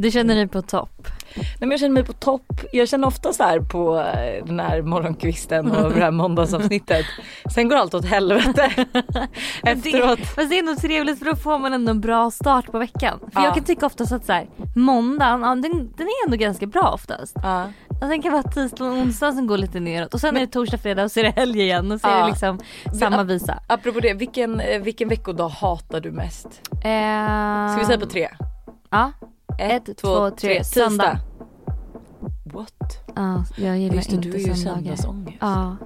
Du känner dig på topp? Nej men jag känner mig på topp. Jag känner ofta så här på eh, den här morgonkvisten och det här måndagsavsnittet. Sen går allt åt helvete efteråt. Det, fast det är nog trevligt för då får man ändå en bra start på veckan. För Ja. jag kan tycka oftast att så här, måndagen, ja, den, den är ändå ganska bra oftast. Ja. Och sen kan det vara tisdag och onsdag som går lite neråt och sen är det torsdag, fredag och så är det helg igen och så är Ja. det liksom samma visa. Apropå det, vilken, eh, vilken veckodag hatar du mest? Eh, Ska vi säga på tre? Ja. Ett, Ett, två, tre. Tisdag. Söndag. What? Ja, jag gillar Just det, inte du är ju söndagar. Ja.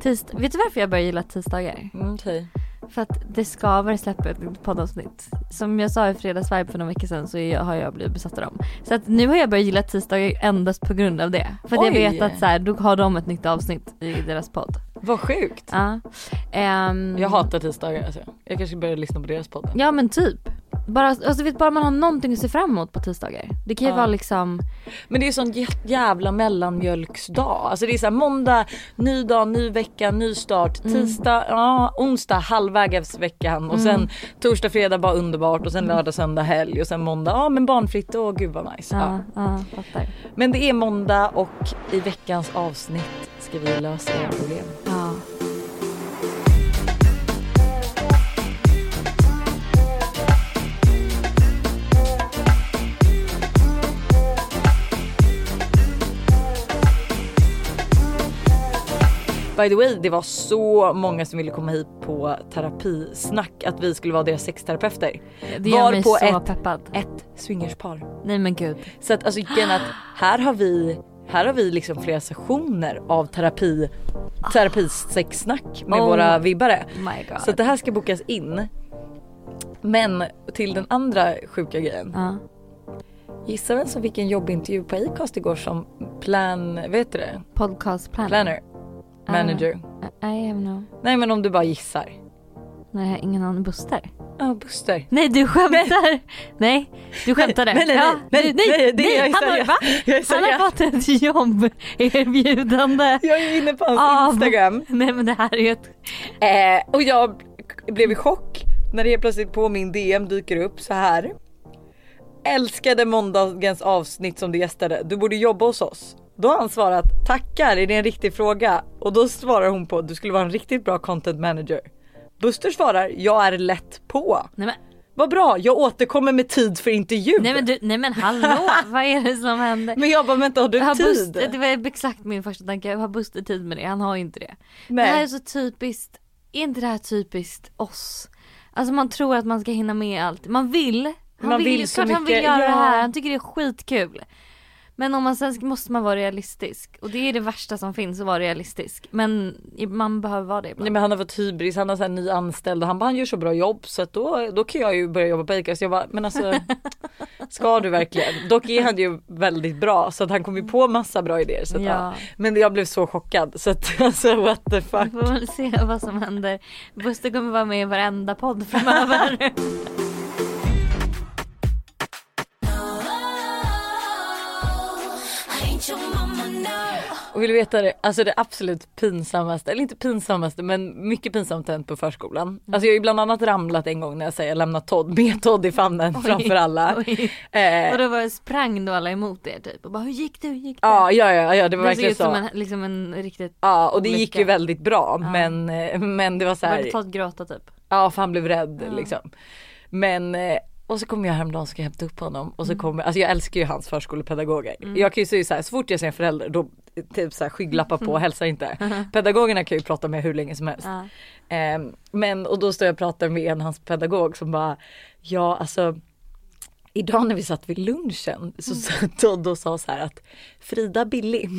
Tisdag. Vet du varför jag börjar gilla tisdagar? Mm, okej. För att det skaver släppa ett poddavsnitt. Som jag sa i fredagsvibe för några veckor sedan så jag, har jag blivit besatt av dem. Så att nu har jag börjat gilla tisdagar endast på grund av det. För att jag Oj. vet att så här, då har de ett nytt avsnitt i deras podd. Vad sjukt. Ja. Ehm, Jag hatar tisdagar alltså. Jag kanske börjar lyssna på deras podd. Ja men typ. Bara, alltså vet bara man har någonting att se fram emot på tisdagar. Det kan ju Ja. vara liksom, Men det är sån jä- jävla mellanmjölksdag. Alltså det är såhär måndag, ny dag, ny vecka, ny start. Mm. Tisdag, ja onsdag halvvägs veckan och sen torsdag, fredag bara underbart och sen Mm. lördag, söndag, helg och sen måndag, ja men barnfritt och gud vad nice. ja, Ja. ja. Men det är måndag och i veckans avsnitt ska vi lösa era problem. Ja. By the way, det var så många som ville komma hit på terapisnack att vi skulle vara deras sexterapeuter. Det gör Var mig på så ett- peppad. Ett swingerspar. Nej men gud. Så att alltså är att här har vi här har vi liksom flera sessioner av terapi terapisexsnack med Oh. våra vibbare. Så att det här ska bokas in. Men till den andra sjuka grejen. ja. Gissa vem som fick en jobbintervju på Acast igår som plan, vet du det? Podcast plan. Planner. Manager. I have no. Nej men om du bara gissar. Nej jag har ingen aning. Buster? Ja Buster. Nej du skämtar! Nej, du skämtade. Nej, nej, nej, ja, nej, du, nej, det är jag han, har, va? Jag är han har fått ett jobberbjudande. Jag är inne på hans Av- Instagram. Nej men det här är ju ett... Eh, och jag blev i chock när det helt plötsligt på min DM dyker upp så här. Älskade måndagens avsnitt som du gästade. Du borde jobba hos oss. Då har han svarat tackar, är det en riktig fråga? Och då svarar hon på du skulle vara en riktigt bra content manager. Buster svarar jag är lätt på. Nej men, Vad bra, jag återkommer med tid för intervju. nej men, du, nej men hallå, vad är det som händer? Men jag bara vänta har du Har tid? Buster, det var exakt min första tanke, har Buster tid med det? Han har inte det. Nej. Det här är så typiskt, är inte det här typiskt oss? Alltså man tror att man ska hinna med allt. Man vill. Han Man vill, vill så klart han vill mycket, göra det ja. här, han tycker det är skitkul. Men om man sen måste man vara realistisk. Och det är det värsta som finns att vara realistisk. Men man behöver vara det ibland. Nej men han har fått hybris, han har så här ny anställd och han bara han gör så bra jobb så att då, då kan jag ju börja jobba på Acast. Jag bara men alltså ska du verkligen? Dock är han ju väldigt bra så att han kom ju på massa bra idéer. Så att, ja. Ja. Men jag blev så chockad så att alltså what the Vi fuck. får väl se vad som händer. Buster kommer vara med i varenda podd framöver. Och vill du veta det, alltså det absolut pinsammaste, eller inte pinsammaste men mycket pinsamt hänt på förskolan. Alltså jag har ju bland annat ramlat en gång när jag säger jag lämnat Todd med Todd i famnen framför alla. Oj. Eh, Och då var, sprang då alla emot er typ och bara hur gick det, hur gick det? ja, ja, ja, ja, det var det såg verkligen ut som så. en, liksom en riktigt, Ja och det gick ju väldigt bra Ja. men, eh, men det var så här. började Todd gråta typ. Ja för han blev rädd Ja. liksom. Men eh, och så kommer jag häromdagen och ska hämta upp honom och så Mm. kommer, alltså jag älskar ju hans förskolepedagoger. Jag kan ju säga så här, så fort jag ser en förälder då typ så här skygglappar på och hälsar inte. Pedagogerna kan ju prata med hur länge som helst. Ja. Eh, men och då står jag och pratar med en hans pedagog som bara, ja alltså Idag när vi satt vid lunchen så Mm. satt Todd och sa så här att Frida billig.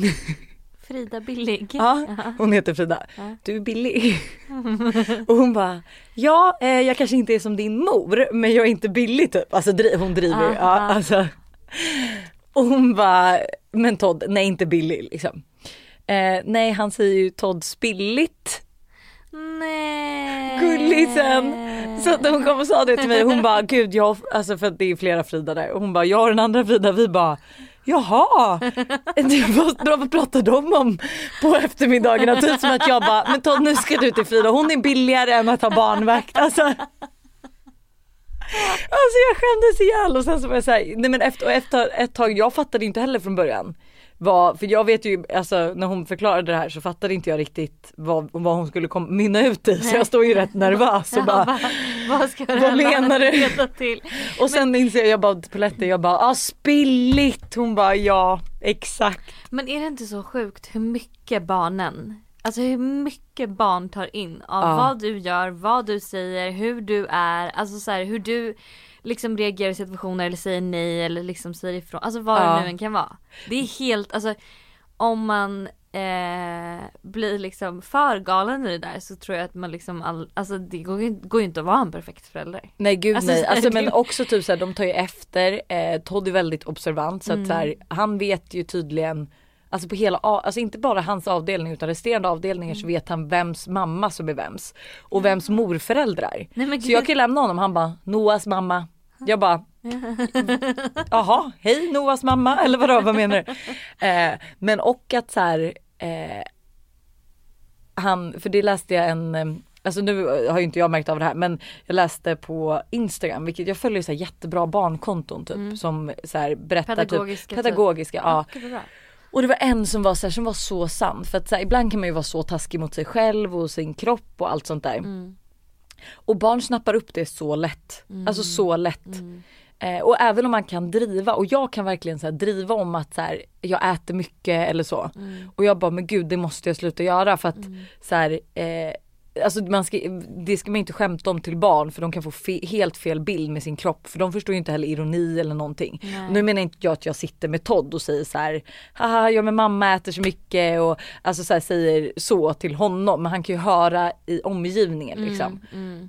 Frida Billig. Ja, hon heter Frida. Du är billig. och hon bara, ja eh, jag kanske inte är som din mor men jag är inte billig typ. Alltså dri- hon driver ju. Ja, Ja, ja. alltså. Och hon bara, men Todd, nej inte billig liksom. Eh, nej han säger ju Todd spilligt. Nej. Gullisen. Så att hon kom och sa det till mig hon bara gud jag, alltså för att det är flera Frida där och hon bara jag och den andra Frida vi bara Jaha, vad pratar de om på eftermiddagarna? Typ som att jag bara, men Todd nu ska du till Frida, hon är billigare än att ha barnvakt. Alltså, Alltså jag skämdes ihjäl och sen så var jag såhär, nej men efter, efter ett tag, jag fattade inte heller från början. Vad, för jag vet ju, alltså när hon förklarade det här så fattade inte jag riktigt vad, vad hon skulle kom, mynna ut i så jag står ju rätt nervös och bara vad ska vad menar du? till? Och sen inser jag, jag bara Poletti, jag bara ah spilligt, hon bara ja exakt. Men är det inte så sjukt hur mycket barnen, alltså hur mycket barn tar in av Ja. vad du gör, vad du säger, hur du är, alltså så här, hur du liksom reagerar i situationer eller säger nej eller liksom säger ifrån, alltså vad Ja. det nu än kan vara. Det är helt, alltså om man eh, blir liksom för galen i det där så tror jag att man liksom, all, alltså det går ju, går ju inte att vara en perfekt förälder. Nej gud Alltså, nej, alltså, men också typ såhär de tar ju efter, eh, Todd är väldigt observant så att så här, han vet ju tydligen Alltså på hela, alltså inte bara hans avdelning utan resterande avdelningar så vet han vems mamma som är vems. Och vems morföräldrar. Nej, så jag kan lämna honom, han bara Noahs mamma. Jag bara Jaha, hej Noahs mamma eller vadå, vad menar du? Eh, men och att så här, eh, han, för det läste jag en, eh, alltså nu har ju inte jag märkt av det här men jag läste på Instagram, vilket jag följer så jättebra barnkonton typ som så berättar Mm. Pedagogiska typ typ. pedagogiska, ja. Och det var en som var så här, som var så sann för att så här, ibland kan man ju vara så taskig mot sig själv och sin kropp och allt sånt där. Mm. Och barn snappar upp det så lätt, alltså så lätt. Eh, och även om man kan driva och jag kan verkligen så här, driva om att så här, jag äter mycket eller så. Och jag bara men gud det måste jag sluta göra för att så här, eh, Alltså man ska, det ska man inte skämta om till barn för de kan få fe, helt fel bild med sin kropp för de förstår ju inte heller ironi eller någonting. Nej. Nu menar inte jag att jag sitter med Todd och säger så här, haha jag med mamma äter så mycket och alltså så här, säger så till honom men han kan ju höra i omgivningen liksom.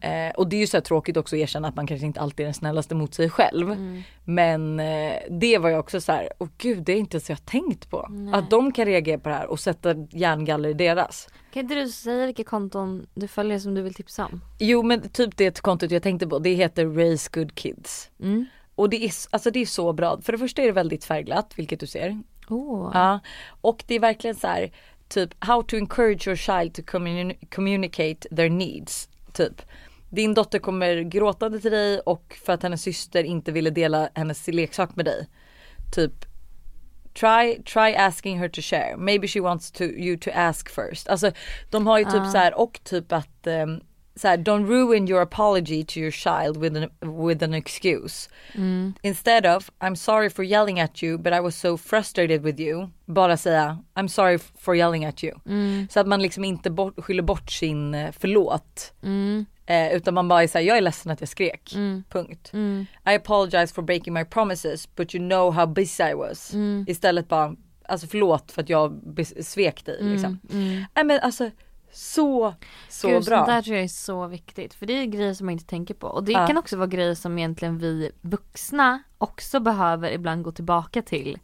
Eh, och det är ju så tråkigt också att erkänna att man kanske inte alltid är den snällaste mot sig själv. Men eh, det var jag också så här, åh gud det är inte så jag tänkt på. Att de kan reagera på det här och sätta järngaller i deras. Kan inte du säga vilka konton du följer som du vill tipsa om? Jo men typ det kontot jag tänkte på det heter Raise Good Kids. Mm. Och det är, alltså det är så bra. För det första är det väldigt färgglatt vilket du ser. Oh. Ja. Och det är verkligen så här typ how to encourage your child to communi- communicate their needs. Typ. Din dotter kommer gråtande till dig och för att hennes syster inte ville dela hennes leksak med dig. Typ Try, try asking her to share. Maybe she wants to, you to ask first. Alltså de har ju typ så här och typ att um, så här, don't ruin your apology to your child with an, with an excuse. Instead of I'm sorry for yelling at you but I was so frustrated with you. Bara säga I'm sorry for yelling at you. Så att man liksom inte bort, skyller bort sin eh, förlåt. Eh, utan man bara är såhär, jag är ledsen att jag skrek. Punkt. I apologize for breaking my promises but you know how busy I was. Istället bara, alltså förlåt för att jag svek dig liksom. Nej men alltså så, så Gud, bra. sånt där tror jag är så viktigt. För det är grejer som man inte tänker på. Och det Ja. kan också vara grejer som egentligen vi vuxna också behöver ibland gå tillbaka till.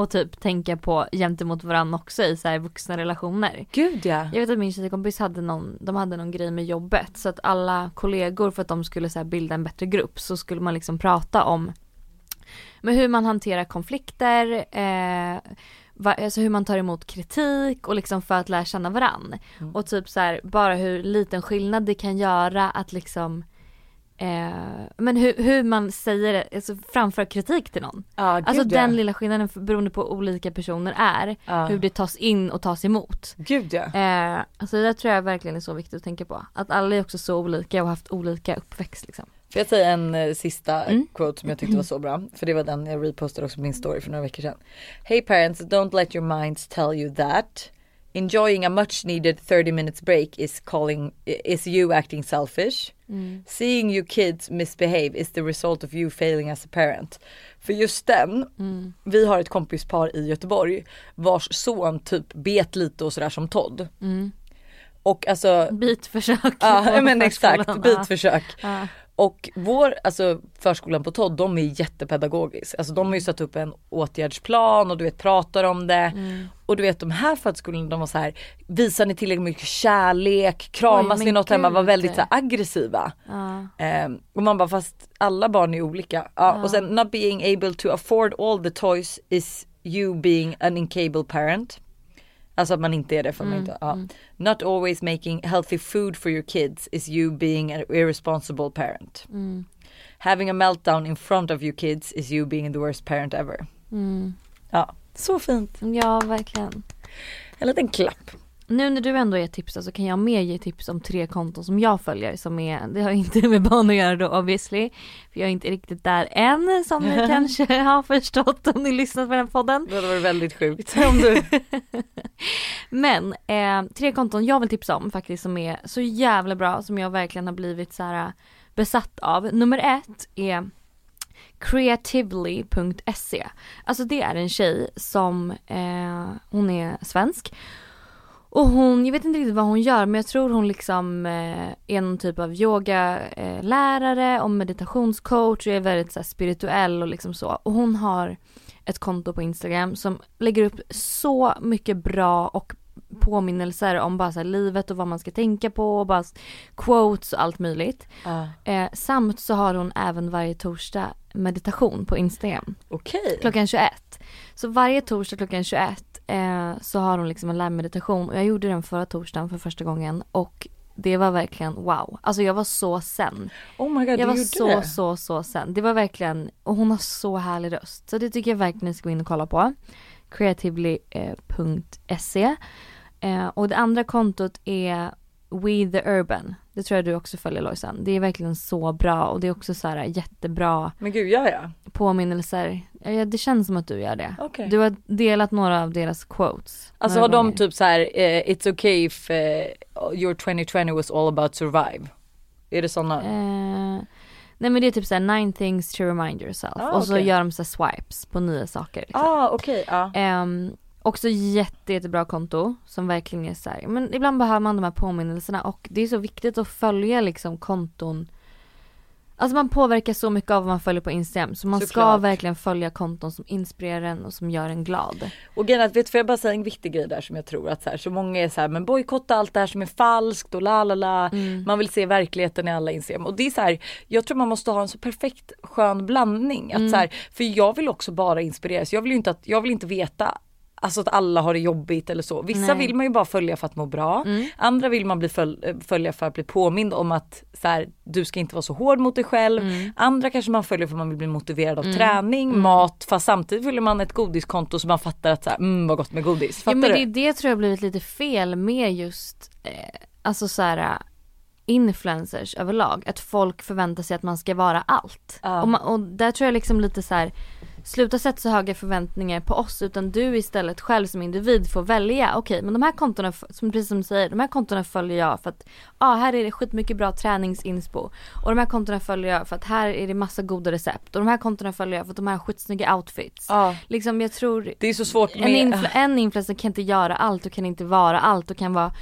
Och typ tänka på gentemot varandra också i så här vuxna relationer. Gud ja. Jag vet att min tjejkompis hade någon, de hade någon grej med jobbet så att alla kollegor för att de skulle så bilda en bättre grupp så skulle man liksom prata om med hur man hanterar konflikter, eh, va, alltså hur man tar emot kritik och liksom för att lära känna varann. Och typ så här, bara hur liten skillnad det kan göra att liksom eh, men hur, hur man säger det, alltså framför kritik till någon. Ja, gud Alltså ja. den lilla skillnaden för- beroende på olika personer är. Ja. Hur det tas in och tas emot. Gud ja. Eh, alltså det där tror jag verkligen är så viktigt att tänka på. Att alla är också så olika och har haft olika uppväxt liksom. Får jag säga en eh, sista Mm. quote som jag tyckte var så bra? För det var den jag repostade också på min story för några veckor sedan. Hey parents, don't let your minds tell you that. Enjoying a much needed 30 minutes break is calling is you acting selfish. Seeing you kids misbehave is the result of you failing as a parent. För just den, vi har ett kompispar i Göteborg vars son typ bet lite och sådär som Todd. Och alltså Bitförsök. Ja men exakt, bitförsök. Ja. Och vår, alltså förskolan på Todd, de är jättepedagogisk. Alltså de har ju satt upp en åtgärdsplan och du vet pratar om det. Och du vet de här förskolorna de var så här, visar ni tillräckligt mycket kärlek, kramas Oj, ni något hemma, var gud. väldigt så här, aggressiva. Ja. Ehm, och man bara fast alla barn är olika. Ja, Och sen not being able to afford all the toys is you being an incapable parent. Alltså att man inte är det för man inte, ja. Not always making healthy food for your kids is you being an irresponsible parent. Having a meltdown in front of your kids is you being the worst parent ever. Mm. Ja, så fint. Ja, verkligen. En liten klapp. Nu när du ändå ger tips så kan jag mer ge tips om tre konton som jag följer som är, det har inte med barn att göra då obviously. För jag är inte riktigt där än som ni kanske har förstått om ni lyssnat på den podden. Det hade varit väldigt sjukt om du... Men eh, tre konton jag vill tipsa om faktiskt som är så jävla bra som jag verkligen har blivit så här besatt av. Nummer ett är creatively.se. Alltså det är en tjej som, eh, hon är svensk. Och hon, jag vet inte riktigt vad hon gör men jag tror hon liksom eh, är någon typ av yogalärare eh, och meditationscoach och är väldigt så här, spirituell och liksom så. Och hon har ett konto på Instagram som lägger upp så mycket bra och påminnelser om bara så livet och vad man ska tänka på och bara quotes och allt möjligt. Ah. Eh, samt så har hon även varje torsdag meditation på Instagram. Okej. Klockan 21. Så varje torsdag klockan 21 eh, så har hon liksom en live-meditation och jag gjorde den förra torsdagen för första gången och det var verkligen wow. Alltså jag var så sen. Oh my god, Jag var så, det? så, så sen. Det var verkligen, och hon har så härlig röst. Så det tycker jag verkligen ni ska gå in och kolla på. Creatively.se eh, Och det andra kontot är We the Urban. Det tror jag du också följer Lojsan. Det är verkligen så bra och det är också så här jättebra Men gud, gör jag? påminnelser. Ja, det känns som att du gör det. Okej. Du har delat några av deras quotes. Alltså har de gånger. typ så här, eh, it's okay if eh, your 2020 was all about survive? Är det sådana? Eh, nej men det är typ såhär nine things to remind yourself. Ah, och så gör de så här swipes på nya saker. Liksom. ah, okej, ja. Ehm, också jätte, jättebra konto som verkligen är såhär, men ibland behöver man de här påminnelserna och det är så viktigt att följa liksom konton Alltså man påverkas så mycket av vad man följer på Instagram så man ska Såklart. verkligen följa konton som inspirerar en och som gör en glad. Och grejen att, vet du, får jag bara säga en viktig grej där som jag tror att så, här, så många är så här, men bojkotta allt det här som är falskt och la la la. Mm. Man vill se verkligheten i alla Instagram. Och det är så här, jag tror man måste ha en så perfekt skön blandning. Att Mm. så här, för jag vill också bara inspireras. Jag vill ju inte, att, jag vill inte veta Alltså att alla har det jobbigt eller så. Vissa Nej. vill man ju bara följa för att må bra. Mm. Andra vill man bli föl- eh, följa för att bli påmind om att så här, du ska inte vara så hård mot dig själv. Mm. Andra kanske man följer för att man vill bli motiverad av träning, mat. Fast samtidigt följer man ett godiskonto så man fattar att så här, mm vad gott med godis. Fattar Ja men du? det, det tror jag har blivit lite fel med just, eh, alltså så här influencers överlag. Att folk förväntar sig att man ska vara allt. Ja. Och, man, och där tror jag liksom lite så här. Sluta sätta så höga förväntningar på oss utan du istället själv som individ får välja. Okej men de här kontona, som, precis som du säger, de här kontona följer jag för att ja här är det skitmycket bra träningsinspo. Och de här kontona följer jag för att här är det massa goda recept. Och de här kontona följer jag för att de här har skitsnygga outfits. Ja, Liksom jag tror det är så svårt en, med... influ- en influencer kan inte göra allt och kan inte vara allt och kan vara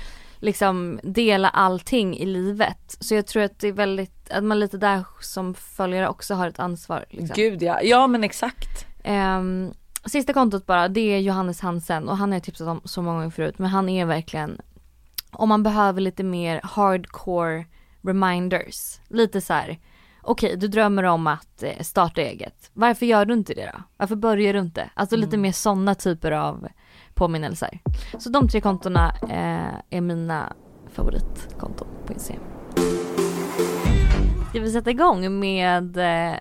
liksom dela allting i livet. Så jag tror att det är väldigt, att man lite där som följare också har ett ansvar. Liksom. Gud ja, ja men exakt. Ehm, sista kontot bara, det är Johannes Hansen och han har jag tipsat om så många gånger förut men han är verkligen om man behöver lite mer hardcore reminders. Lite så här. okej du drömmer om att eh, starta eget. Varför gör du inte det då? Varför börjar du inte? Alltså lite mer sådana typer av påminnelser. Så de tre kontona eh, är mina favoritkonton på Instagram. Ska vi sätta igång med eh,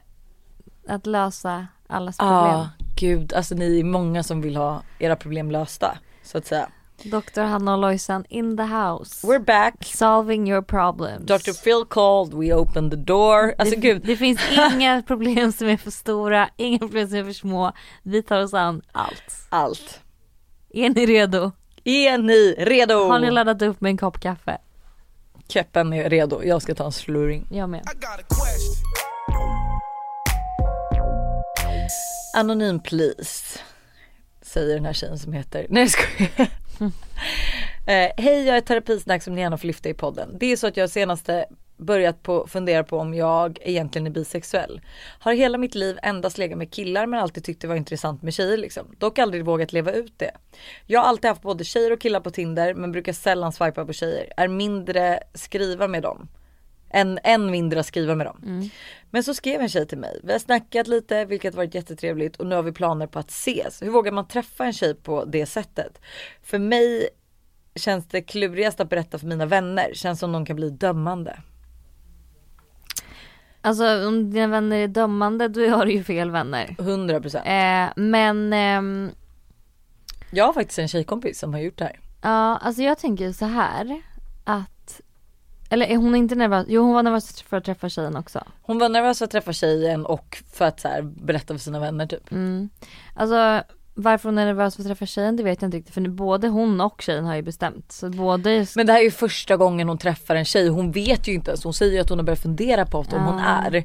att lösa allas problem? Ja, gud alltså ni är många som vill ha era problem lösta. Så att säga. Dr. Hanna och Lojsan in the house. We're back. Solving your problems. Dr Phil called, we opened the door. Alltså det, gud. det finns inga problem som är för stora, inga problem som är för små. Vi tar oss an allt. Allt. Är ni redo? Är ni redo? Har ni laddat upp med en kopp kaffe? Keppen är redo, jag ska ta en slurring. Jag med. Anonym please. Säger den här tjejen som heter, nej jag skojar. eh, Hej jag är terapisnack som ni gärna får lyfta i podden. Det är så att jag senaste börjat på fundera på om jag egentligen är bisexuell. Har hela mitt liv endast legat med killar men alltid tyckt det var intressant med tjejer liksom. Dock aldrig vågat leva ut det. Jag har alltid haft både tjejer och killar på Tinder men brukar sällan swipa på tjejer. Är mindre skriva med dem. Än, än mindre skriva med dem. Men så skrev en tjej till mig. Vi har snackat lite vilket varit jättetrevligt och nu har vi planer på att ses. Hur vågar man träffa en tjej på det sättet? För mig känns det klurigast att berätta för mina vänner. Känns som de kan bli dömande. Alltså om dina vänner är dömande då har du ju fel vänner. 100%. Eh, men ehm, Jag har faktiskt en tjejkompis som har gjort det här. ja alltså jag tänker så här att eller är hon inte nervös? Jo hon var nervös för att träffa tjejen också. Hon var nervös för att träffa tjejen och för att så här, berätta för sina vänner typ. Mm. Alltså varför hon är nervös för att träffa tjejen det vet jag inte riktigt för nu, både hon och tjejen har ju bestämt. Så både Men det här är ju första gången hon träffar en tjej. Hon vet ju inte ens. Hon säger ju att hon har börjat fundera på om hon Ja. är. Men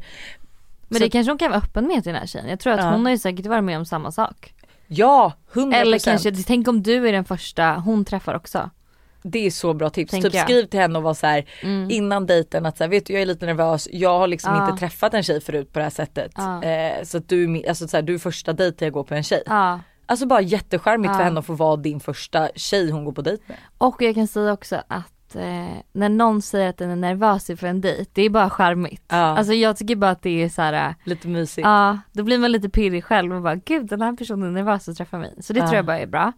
Så- det kanske hon kan vara öppen med till den här tjejen. Jag tror att Ja. hon har ju säkert varit med om samma sak. Ja, 100%. Eller kanske, tänk om du är den första hon träffar också. Det är så bra tips. Tänker Typ jag. skriv till henne och var så här Mm. innan dejten att så här, vet du jag är lite nervös. Jag har liksom Ja. inte träffat en tjej förut på det här sättet. Ja. Eh, så att du, alltså så här, du är första dejten jag går på en tjej. Ja. Alltså bara jättecharmigt Ja. för henne att få vara din första tjej hon går på dejt med. Och jag kan säga också att eh, när någon säger att den är nervös inför en dejt, det är bara charmigt. Ja. Alltså jag tycker bara att det är så här. Lite mysigt. Ja, då blir man lite pirrig själv och bara gud den här personen är nervös att träffa mig. Så det Ja. tror jag bara är bra.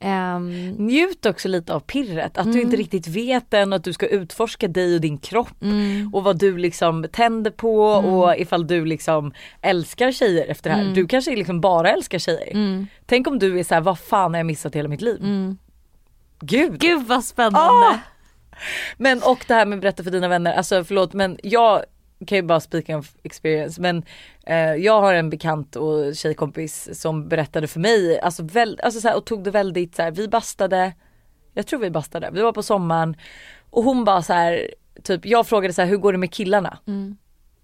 Ehm, Njut också lite av pirret. Att du Mm. inte riktigt vet än och att du ska utforska dig och din kropp. mm, och vad du liksom tänder på Mm. och ifall du liksom älskar tjejer efter det här. Mm. Du kanske liksom bara älskar tjejer. mm, Tänk om du är så här: vad fan har jag missat hela mitt liv? mm. Gud! Gud vad spännande. Ah! Men och det här med berätta för dina vänner, alltså förlåt men jag kan ju bara speak of experience men eh, jag har en bekant och tjejkompis som berättade för mig, alltså, väl, alltså så här, och tog det väldigt så här, vi bastade, jag tror vi bastade, vi var på sommaren och hon bara så här, typ jag frågade så här, hur går det med killarna? Mm,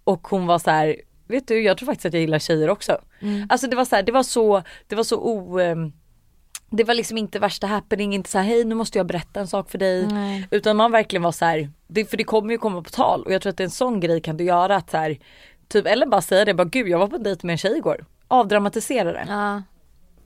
Och hon var så här, vet du jag tror faktiskt att jag gillar tjejer också. mm, Alltså det var så det var så, det var så o, ehm, det var liksom inte värsta happening, inte så här hej nu måste jag berätta en sak för dig. nej. Utan man verkligen var så här, det, för det kommer ju komma på tal och jag tror att det är en sån grej kan du göra att så här, typ eller bara säga det, bara gud jag var på en dejt med en tjej igår. Avdramatisera det. Ja,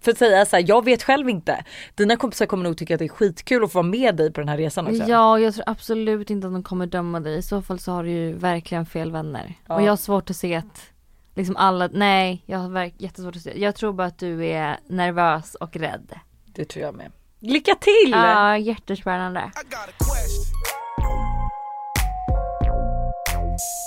För att säga så här, jag vet själv inte. Dina kompisar kommer nog tycka att det är skitkul att få vara med dig på den här resan också. ja, jag tror absolut inte att de kommer döma dig. I så fall så har du ju verkligen fel vänner. Ja. Och jag har svårt att se att liksom alla, nej jag har jättesvårt att se. Jag tror bara att du är nervös och rädd. Det tror jag med. Lycka till! Ja, jättespännande.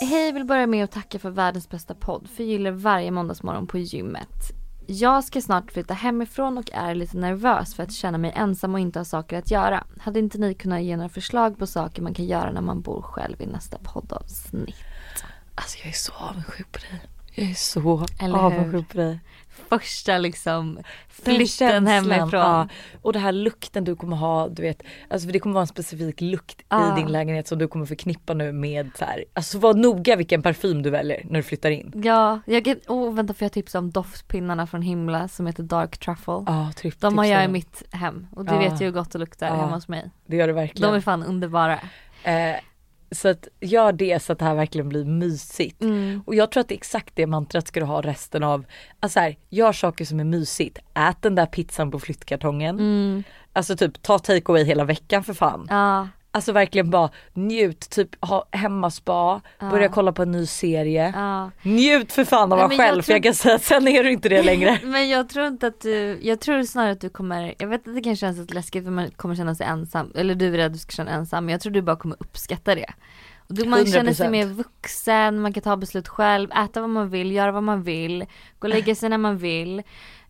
Hej, vill börja med att tacka för världens bästa podd. För jag gillar varje måndagsmorgon på gymmet. Jag ska snart flytta hemifrån och är lite nervös för att känna mig ensam och inte ha saker att göra. Hade inte ni kunnat ge några förslag på saker man kan göra när man bor själv i nästa poddavsnitt? Alltså jag är så avundsjuk på dig. Jag är så Eller hur? avundsjuk på dig. Första liksom Den flytten hemifrån. Ja. Och det här lukten du kommer ha, du vet, alltså för det kommer vara en specifik lukt Ja. i din lägenhet som du kommer förknippa nu med så här. alltså var noga vilken parfym du väljer när du flyttar in. Ja, jag kan, oh, vänta får jag tipsa om doftpinnarna från Himla som heter Dark Truffle. Ja, tripp, De har jag i mitt hem och det Ja. vet jag hur gott det luktar hemma hos mig. Det gör du verkligen. De är fan underbara. eh, så att gör det så att det här verkligen blir mysigt. Mm. Och jag tror att det är exakt det mantrat ska du ha resten av, alltså här, gör saker som är mysigt. Ät den där pizzan på flyttkartongen. Mm. Alltså typ ta takeaway hela veckan för fan. Ja, Alltså verkligen bara njut, typ ha hemmaspa, Ja. börja kolla på en ny serie. ja. Njut för fan av men vara jag själv för jag kan säga att sen är du inte det längre. Men jag tror inte att du, jag tror snarare att du kommer, jag vet att det kan kännas lite läskigt för man kommer känna sig ensam, eller du är rädd att du ska känna ensam, men jag tror du bara kommer uppskatta det. Och man känner sig 100%. mer vuxen, man kan ta beslut själv, äta vad man vill, göra vad man vill, gå och lägga sig när man vill.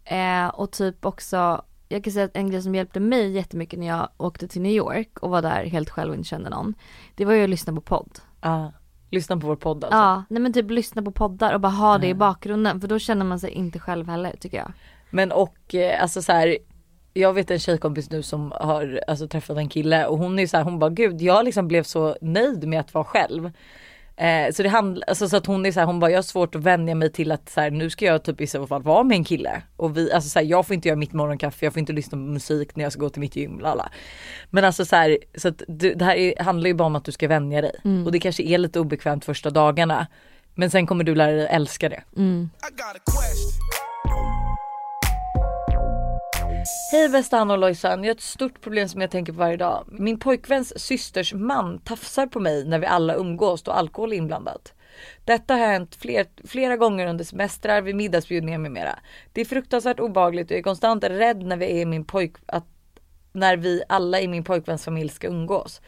Eh, och typ också, jag kan säga att en grej som hjälpte mig jättemycket när jag åkte till New York och var där helt själv och inte kände någon. Det var ju att lyssna på podd. Ja, lyssna på vår podd alltså. Ja, nej men typ lyssna på poddar och bara ha det i bakgrunden för då känner man sig inte själv heller tycker jag. Men och eh, alltså så här. Jag vet en tjejkompis nu som har alltså, träffat en kille och hon är så här, hon bara gud jag liksom blev så nöjd med att vara själv. Eh, så det handlar, alltså så att hon är så här, hon bara jag har svårt att vänja mig till att så här, nu ska jag typ i så fall vara med en kille. Och vi, alltså så här, jag får inte göra mitt morgonkaffe, jag får inte lyssna på musik när jag ska gå till mitt gym, lala. Men alltså så här, så att du, det här är, handlar ju bara om att du ska vänja dig. Och det kanske är lite obekvämt första dagarna. Men sen kommer du lära dig älska det. Mm. Hej bästa Anna och Lojsan, jag har ett stort problem som jag tänker på varje dag. Min pojkväns systers man tafsar på mig när vi alla umgås då alkohol är inblandat. Detta har hänt fler, flera gånger under semestrar, vid middagsbjudningar med mera. Det är fruktansvärt obehagligt och jag är konstant rädd när vi är min pojk, att när vi alla i min pojkväns familj ska umgås.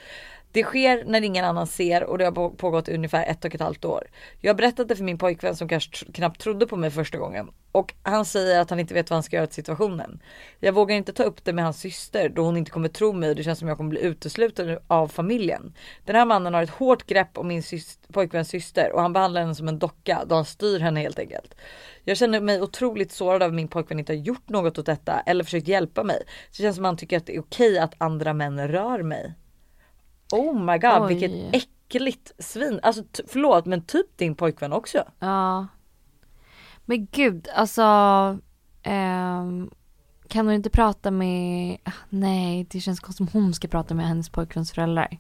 Det sker när ingen annan ser och det har pågått i ungefär ett och ett halvt år. Jag har berättat det för min pojkvän som kanske tr- knappt trodde på mig första gången. Och han säger att han inte vet vad han ska göra åt situationen. Jag vågar inte ta upp det med hans syster då hon inte kommer tro mig och det känns som jag kommer bli utesluten av familjen. Den här mannen har ett hårt grepp om min syster, pojkväns syster och han behandlar henne som en docka då han styr henne helt enkelt. Jag känner mig otroligt sårad av att min pojkvän inte har gjort något åt detta eller försökt hjälpa mig. Så det känns som att han tycker att det är okej att andra män rör mig. Oh my god Oj. vilket äckligt svin. Alltså förlåt men typ din pojkvän också. Ja. Men gud, alltså. ehm, kan hon inte prata med, ah, nej det känns konstigt om hon ska prata med hennes pojkväns föräldrar.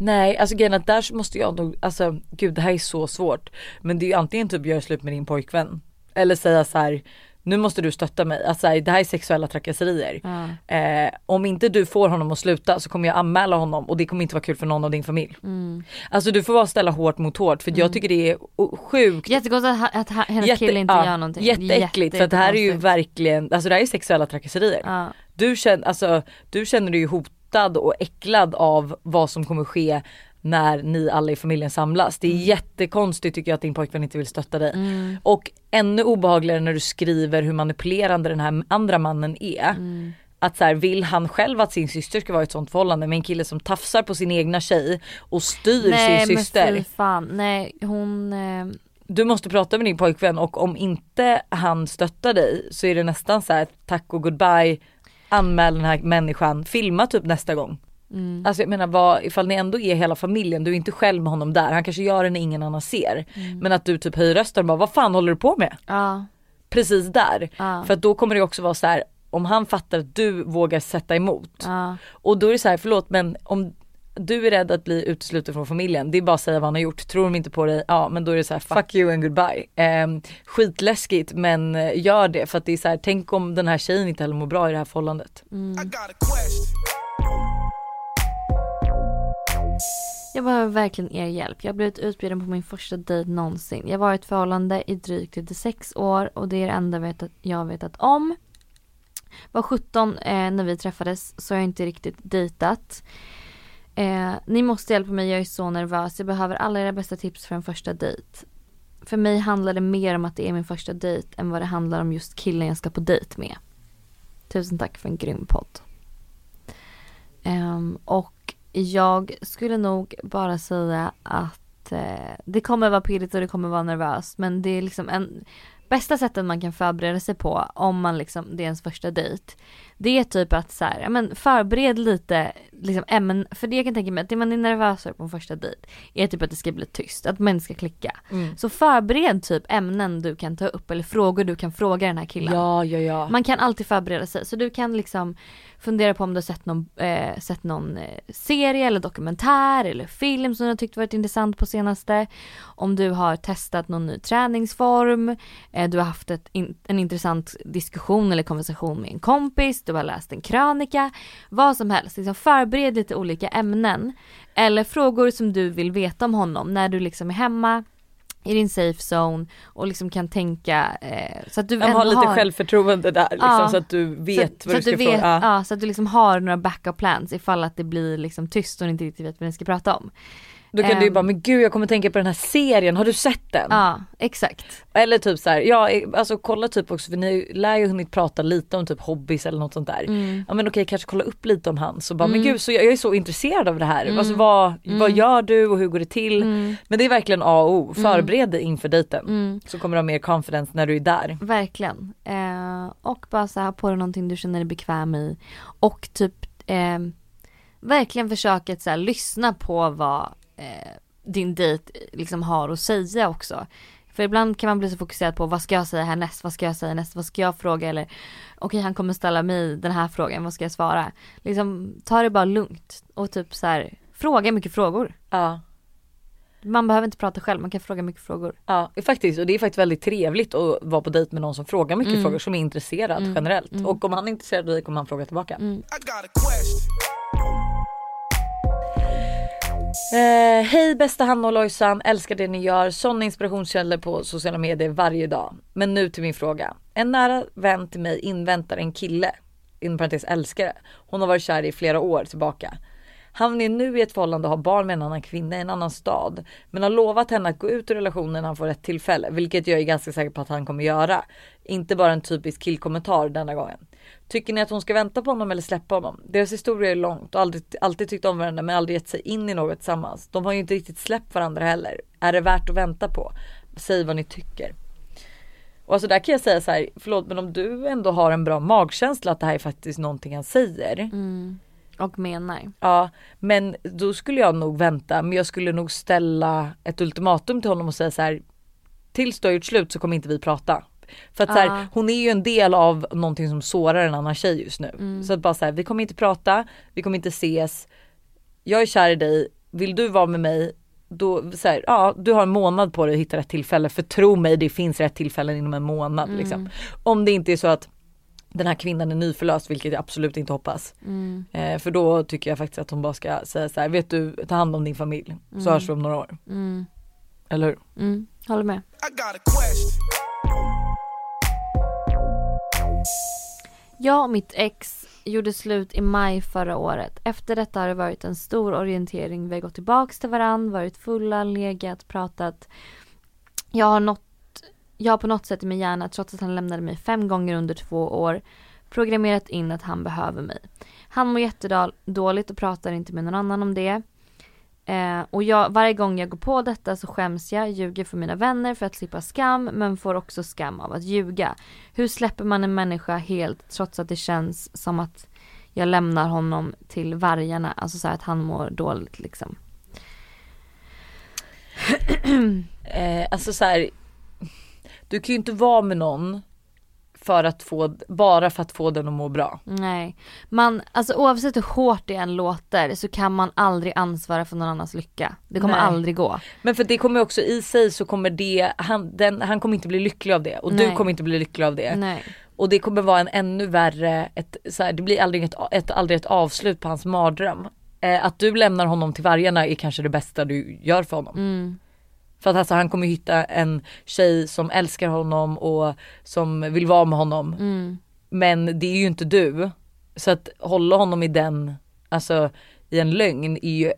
Nej alltså grejen att där måste jag nog, alltså gud det här är så svårt. Men det är ju antingen typ göra slut med din pojkvän. Eller säga så här. Nu måste du stötta mig. Alltså, det här är sexuella trakasserier. Ja. Eh, om inte du får honom att sluta så kommer jag anmäla honom och det kommer inte vara kul för någon av din familj. Mm. Alltså du får bara ställa hårt mot hårt för jag tycker det är sjukt Jättegott att, att hennes Jätte- kille inte ja, gör någonting. Jätteäckligt för det här är ju verkligen, alltså det här är sexuella trakasserier. Ja. Du, känner, alltså, du känner dig ju hotad och äcklad av vad som kommer ske när ni alla i familjen samlas. Det är jättekonstigt tycker jag att din pojkvän inte vill stötta dig. Mm. Och ännu obehagligare när du skriver hur manipulerande den här andra mannen är. Mm. Att så här, vill han själv att sin syster ska vara i ett sånt förhållande med en kille som tafsar på sin egna tjej och styr Nej sin men syster. fy fan, nej hon, eh, du måste prata med din pojkvän och om inte han stöttar dig så är det nästan så här tack och goodbye. Anmäl den här människan, filma typ nästa gång. Mm, Alltså jag menar vad, ifall ni ändå är hela familjen, du är inte själv med honom där, han kanske gör det när ingen annan ser. Mm. Men att du typ höjer rösten och bara vad fan håller du på med? ja, Precis där. ja, För att då kommer det också vara så här om han fattar att du vågar sätta emot. ja, Och då är det så här, förlåt men om du är rädd att bli utesluten från familjen, det är bara att säga vad han har gjort. Tror de inte på dig, ja men då är det så här fuck you and goodbye. Ehm, skitläskigt men eh, gör det för att det är så här, tänk om den här tjejen inte heller mår bra i det här förhållandet. mm. Jag behöver verkligen er hjälp. Jag har blivit utbjuden på min första dejt någonsin. Jag var i ett förhållande i drygt 36 år och det är det enda vet att jag har vetat om. Var 17 eh, när vi träffades så har jag inte riktigt dejtat. Eh, ni måste hjälpa mig, jag är så nervös. Jag behöver alla era bästa tips för en första dejt. För mig handlar det mer om att det är min första dejt än vad det handlar om just killen jag ska på dejt med. Tusen tack för en grym podd. Ehm, och jag skulle nog bara säga att eh, det kommer vara pirrigt och det kommer vara nervöst men det är liksom en bästa sättet man kan förbereda sig på om man liksom, det är ens första dejt. Det är typ att så här, men förbered lite liksom ämnen, för det jag kan tänka mig att det man är nervös för på en första dejt är typ att det ska bli tyst, att man inte ska klicka. Mm. Så förbered typ ämnen du kan ta upp eller frågor du kan fråga den här killen. Ja ja ja. Man kan alltid förbereda sig. Så du kan liksom fundera på om du har sett någon, eh, sett någon eh, serie eller dokumentär eller film som du har tyckt varit intressant på senaste. Om du har testat någon ny träningsform. Eh, du har haft ett in, en intressant diskussion eller konversation med en kompis. Du har läst en krönika. Vad som helst. Liksom förbered lite olika ämnen. Eller frågor som du vill veta om honom när du liksom är hemma i din safe zone och liksom kan tänka eh, så att du har lite självförtroende där liksom, Ja. så att du vet så, vad så du ska vet, fråga. Ja. så att du liksom har några backup plans ifall att det blir liksom tyst och du inte riktigt vet vad ni ska prata om. Då kan du ju bara, men gud jag kommer tänka på den här serien, har du sett den? Ja, exakt. Eller typ så här, ja alltså kolla typ också för ni lär ju hunnit prata lite om typ hobbies eller något sånt där. Mm. Ja men okej kanske kolla upp lite om han så bara men Mm. gud så jag, jag är så intresserad av det här. Mm. Alltså vad, vad Mm. gör du och hur går det till? Mm. Men det är verkligen A och O, förbered dig inför dejten. Mm. Så kommer du ha mer confidence när du är där. Verkligen. Eh, och bara så här, ha på dig någonting du känner dig bekväm i. Och typ eh, verkligen försöka att så här, lyssna på vad eh, din dejt liksom har att säga också. För ibland kan man bli så fokuserad på vad ska jag säga härnäst, vad ska jag säga härnäst, vad ska jag fråga eller okej han kommer ställa mig den här frågan, vad ska jag svara? Liksom ta det bara lugnt och typ så här fråga mycket frågor. Ja. Man behöver inte prata själv, man kan fråga mycket frågor. Ja faktiskt och det är faktiskt väldigt trevligt att vara på dejt med någon som frågar mycket Mm. frågor som är intresserad Mm. generellt. Mm. Och om han är intresserad av dig kommer han fråga tillbaka. Eh, Hej bästa Hanna och Lojsan, älskar det ni gör. Sådana inspirationskällor på sociala medier varje dag. Men nu till min fråga. En nära vän till mig inväntar en kille, inom parentes älskare. Hon har varit kär i flera år tillbaka. Han är nu i ett förhållande och har barn med en annan kvinna i en annan stad. Men har lovat henne att gå ut ur relationen när han får rätt tillfälle. Vilket jag är ganska säker på att han kommer göra. Inte bara en typisk killkommentar denna gången. Tycker ni att hon ska vänta på honom eller släppa honom? Deras historia är långt och aldrig, alltid tyckt om varandra men aldrig gett sig in i något tillsammans. De har ju inte riktigt släppt varandra heller. Är det värt att vänta på? Säg vad ni tycker. Och alltså där kan jag säga så här, förlåt men om du ändå har en bra magkänsla att det här är faktiskt någonting han säger. Mm. Och menar. Ja, men då skulle jag nog vänta, men jag skulle nog ställa ett ultimatum till honom och säga så här. Tills du har gjort slut så kommer inte vi prata. För att så Ja. här, hon är ju en del av någonting som sårar en annan tjej just nu. Mm. Så att bara så här, vi kommer inte prata, vi kommer inte ses. Jag är kär i dig, vill du vara med mig? Då, så här, ja, du har en månad på dig att hitta rätt tillfälle. För tro mig, det finns rätt tillfällen inom en månad. Mm. Liksom. Om det inte är så att den här kvinnan är nyförlöst, vilket jag absolut inte hoppas. Mm. Eh, för då tycker jag faktiskt att hon bara ska säga så här, vet du, ta hand om din familj. Så Mm. hörs vi om några år. Mm. Eller hur? Mm. Håller med. Jag och mitt ex gjorde slut i maj förra året. Efter detta har det varit en stor orientering. Vi har gått tillbaks till varandra, varit fulla, legat, pratat. Jag har, nått, jag har på något sätt i min hjärna, trots att han lämnade mig fem gånger under två år, programmerat in att han behöver mig. Han mår jättedåligt och pratar inte med någon annan om det. Eh, och jag, varje gång jag går på detta så skäms jag, ljuger för mina vänner för att slippa skam men får också skam av att ljuga. Hur släpper man en människa helt trots att det känns som att jag lämnar honom till vargarna, alltså så här att han mår dåligt liksom. Eh, alltså så här, du kan ju inte vara med någon för att få, bara för att få den att må bra. Nej, man, alltså oavsett hur hårt det än låter så kan man aldrig ansvara för någon annans lycka. Det kommer Nej. aldrig gå. Men för det kommer också i sig så kommer det, han, den, han kommer inte bli lycklig av det och Nej. du kommer inte bli lycklig av det. Nej. Och det kommer vara en ännu värre, ett, så här, det blir aldrig ett, ett, aldrig ett avslut på hans mardröm. Eh, att du lämnar honom till vargarna är kanske det bästa du gör för honom. Mm. För att alltså, han kommer hitta en tjej som älskar honom och som vill vara med honom. Mm. Men det är ju inte du. Så att hålla honom i den, alltså i en lögn är ju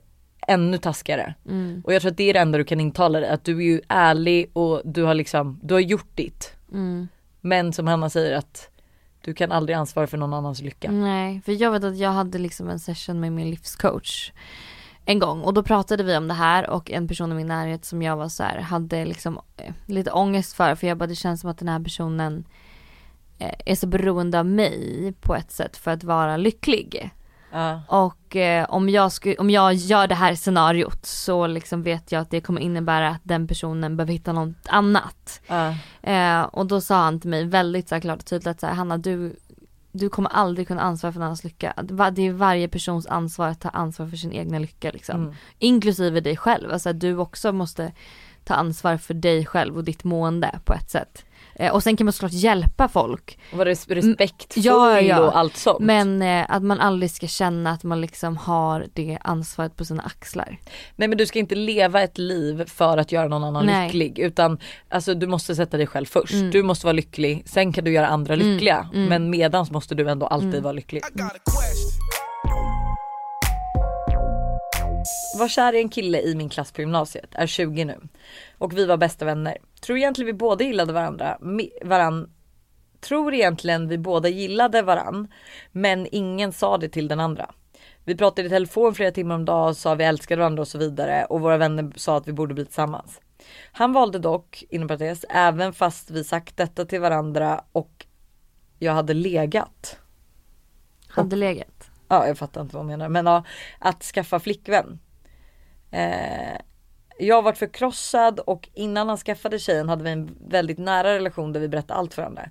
ännu taskigare. Mm. Och jag tror att det är det enda du kan intala dig, att du är ju ärlig och du har liksom, du har gjort ditt. Mm. Men som Hanna säger att du kan aldrig ansvara för någon annans lycka. Nej, för jag vet att jag hade liksom en session med min livscoach en gång och då pratade vi om det här och en person i min närhet som jag var så här, hade liksom eh, lite ångest för för jag bara det känns som att den här personen eh, är så beroende av mig på ett sätt för att vara lycklig. Ja. Och eh, om, jag sku, om jag gör det här scenariot så liksom vet jag att det kommer innebära att den personen behöver hitta något annat. Ja. Eh, och då sa han till mig väldigt så här, klart och tydligt att så här, Hanna du, du kommer aldrig kunna ansvara för någon annans lycka. Det är varje persons ansvar att ta ansvar för sin egna lycka liksom. Mm. Inklusive dig själv. Alltså du också måste ta ansvar för dig själv och ditt mående på ett sätt. Eh, och sen kan man såklart hjälpa folk. Och vara res- respektfull Ja, ja. och allt sånt. Men eh, att man aldrig ska känna att man liksom har det ansvaret på sina axlar. Nej men du ska inte leva ett liv för att göra någon annan Nej. lycklig utan alltså du måste sätta dig själv först. Mm. Du måste vara lycklig, sen kan du göra andra Mm, lyckliga. mm. Men medans måste du ändå alltid Mm. vara lycklig. Var kär i en kille i min klass på gymnasiet, är 20 nu. Och vi var bästa vänner. Tror egentligen vi båda gillade varandra, varann. Tror egentligen vi båda gillade varann. Men ingen sa det till den andra. Vi pratade i telefon flera timmar om dagen, sa vi älskade varandra och så vidare. Och våra vänner sa att vi borde bli tillsammans. Han valde dock, inom parentes, även fast vi sagt detta till varandra och jag hade legat. Hade legat. Ja, jag fattar inte vad hon menar. Men ja, att skaffa flickvän. Eh, jag har varit förkrossad och innan han skaffade tjejen hade vi en väldigt nära relation där vi berättade allt för varandra.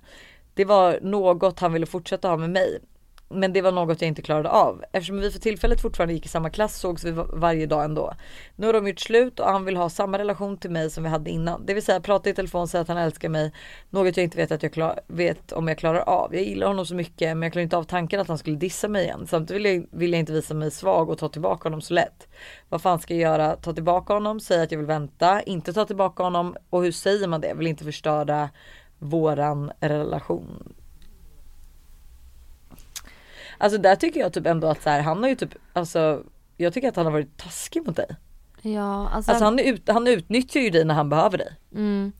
Det var något han ville fortsätta ha med mig. Men det var något jag inte klarade av. Eftersom vi för tillfället fortfarande gick i samma klass sågs vi varje dag ändå. Nu har de gjort slut och han vill ha samma relation till mig som vi hade innan. Det vill säga prata i telefon, säga att han älskar mig. Något jag inte vet, att jag klar, vet om jag klarar av. Jag gillar honom så mycket men jag klarar inte av tanken att han skulle dissa mig igen. Samtidigt vill jag, vill jag inte visa mig svag och ta tillbaka honom så lätt. Vad fan ska jag göra? Ta tillbaka honom? Säga att jag vill vänta? Inte ta tillbaka honom? Och hur säger man det? Vill inte förstöra våran relation. Alltså där tycker jag typ ändå att så här, han har ju typ alltså jag tycker att han har varit taskig mot dig. Ja, alltså, Alltså han, ut, han utnyttjar ju dig när han behöver dig. mm.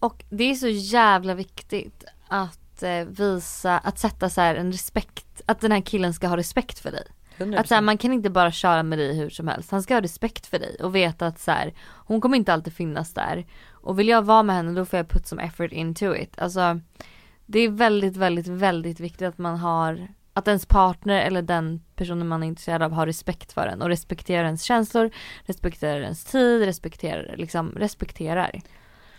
Och det är så jävla viktigt att eh, visa, att sätta så en respekt, att den här killen ska ha respekt för dig. 100%. Att så här, man kan inte bara köra med dig hur som helst. Han ska ha respekt för dig och veta att så här, hon kommer inte alltid finnas där. Och vill jag vara med henne då får jag put some effort into it. Alltså det är väldigt, väldigt, väldigt viktigt att man har att ens partner eller den personen man är intresserad av har respekt för en och respekterar ens känslor, respekterar ens tid, respekterar, liksom respekterar.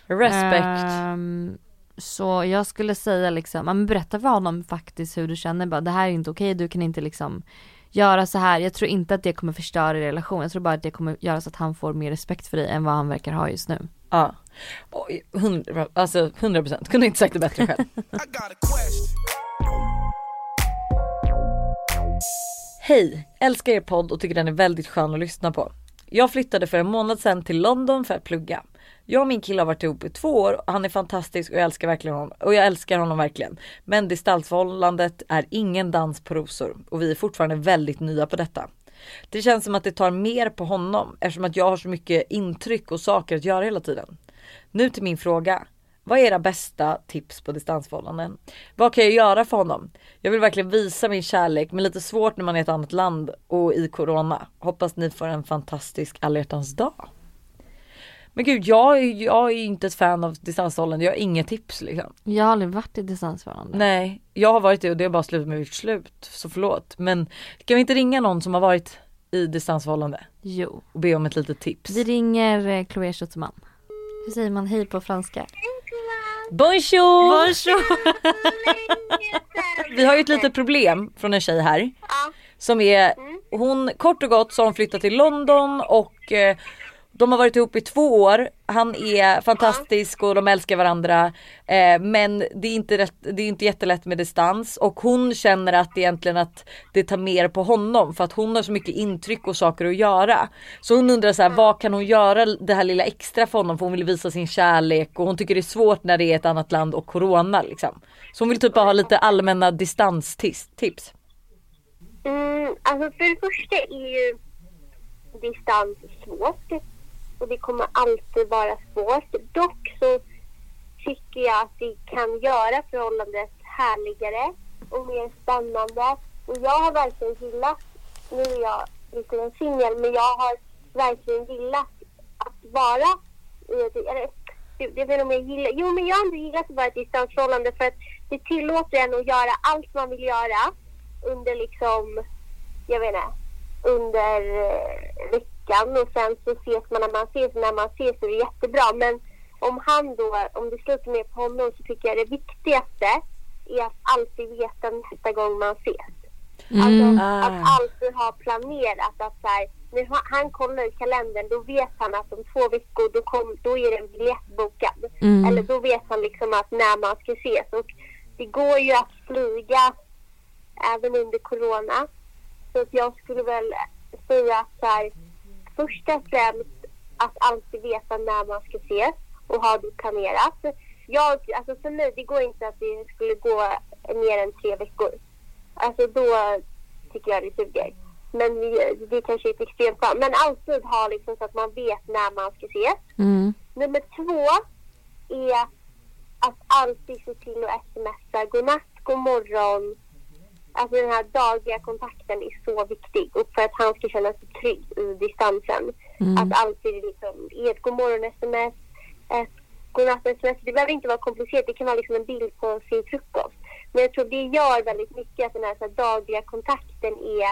Respect. Ehm, så jag skulle säga liksom, men berätta för honom faktiskt hur du känner bara det här är inte okej, du kan inte liksom göra så här. Jag tror inte att det kommer förstöra er relation, jag tror bara att det kommer göra så att han får mer respekt för dig än vad han verkar ha just nu. Ja. Oj, 100, alltså 100% kunde inte sagt det bättre själv. Hej! Älskar er podd och tycker den är väldigt skön att lyssna på. Jag flyttade för en månad sedan till London för att plugga. Jag och min kille har varit ihop i två år och han är fantastisk och jag älskar verkligen honom. Och jag älskar honom verkligen. Men distansförhållandet är ingen dans på rosor och vi är fortfarande väldigt nya på detta. Det känns som att det tar mer på honom eftersom att jag har så mycket intryck och saker att göra hela tiden. Nu till min fråga. Vad är era bästa tips på distansförhållanden? Vad kan jag göra för honom? Jag vill verkligen visa min kärlek men lite svårt när man är i ett annat land och i corona. Hoppas ni får en fantastisk alla dag. Men gud jag, är- jag är inte ett fan av distansförhållanden. Jag har inga tips liksom. Jag har aldrig varit i distansförhållande. Nej, jag har varit det och det har bara slutat med ett slut. Så förlåt. Men kan vi inte ringa någon som har varit i distansförhållande Jo. och be om ett litet tips? Vi ringer eh, Chloé Schutzman. Hur säger man hej på franska? Bonjour! Bonjour! Vi har ju ett litet problem från en tjej här. Som är, hon kort och gott så har hon flyttat till London och eh, de har varit ihop i två år. Han är fantastisk och de älskar varandra. Eh, men det är, inte rätt, det är inte jättelätt med distans och hon känner att egentligen att det tar mer på honom för att hon har så mycket intryck och saker att göra. Så hon undrar så här, vad kan hon göra det här lilla extra för honom för hon vill visa sin kärlek och hon tycker det är svårt när det är ett annat land och corona liksom. Så hon vill typ bara ha lite allmänna distanstips. Mm, alltså för det första är ju distans svårt. Och det kommer alltid vara svårt. Dock så tycker jag att det kan göra förhållandet härligare och mer spännande. Och jag har verkligen gillat, nu är jag lite en singel, men jag har verkligen gillat att vara i ett, det är om jag gillar, jo men jag har ändå gillat att vara i ett distansförhållande för att det tillåter en att göra allt man vill göra under liksom, jag vet inte, under veckan veckan och sen så ses man när man ses och när man ses så är det jättebra. Men om han då, om det slutar med på honom så tycker jag det viktigaste är att alltid veta nästa gång man ses. Alltså Ah. att alltid ha planerat att så här, när han- kollar i kalendern då vet han att om två veckor då, kom, då är det en biljett bokad. Mm. Eller då vet han liksom att när man ska ses. Och det går ju att flyga även under corona. Så att jag skulle väl säga att så här, först och främst att alltid veta när man ska ses och ha det planerat. Jag, alltså för mig, det går inte att det skulle gå mer än tre veckor. Alltså då tycker jag det suger. Men det, det kanske är ett extremt fall. Men alltid ha liksom så att man vet när man ska ses. Mm. Nummer två är att alltid se till att smsa godnatt, god morgon. Alltså den här dagliga kontakten är så viktig och för att han ska känna sig trygg i distansen. Att alltid liksom ge ett god morgon sms, ett godnatt sms. Det behöver inte vara komplicerat, det kan vara liksom en bild på sin frukost. Men jag tror det gör väldigt mycket att den här, så här dagliga kontakten är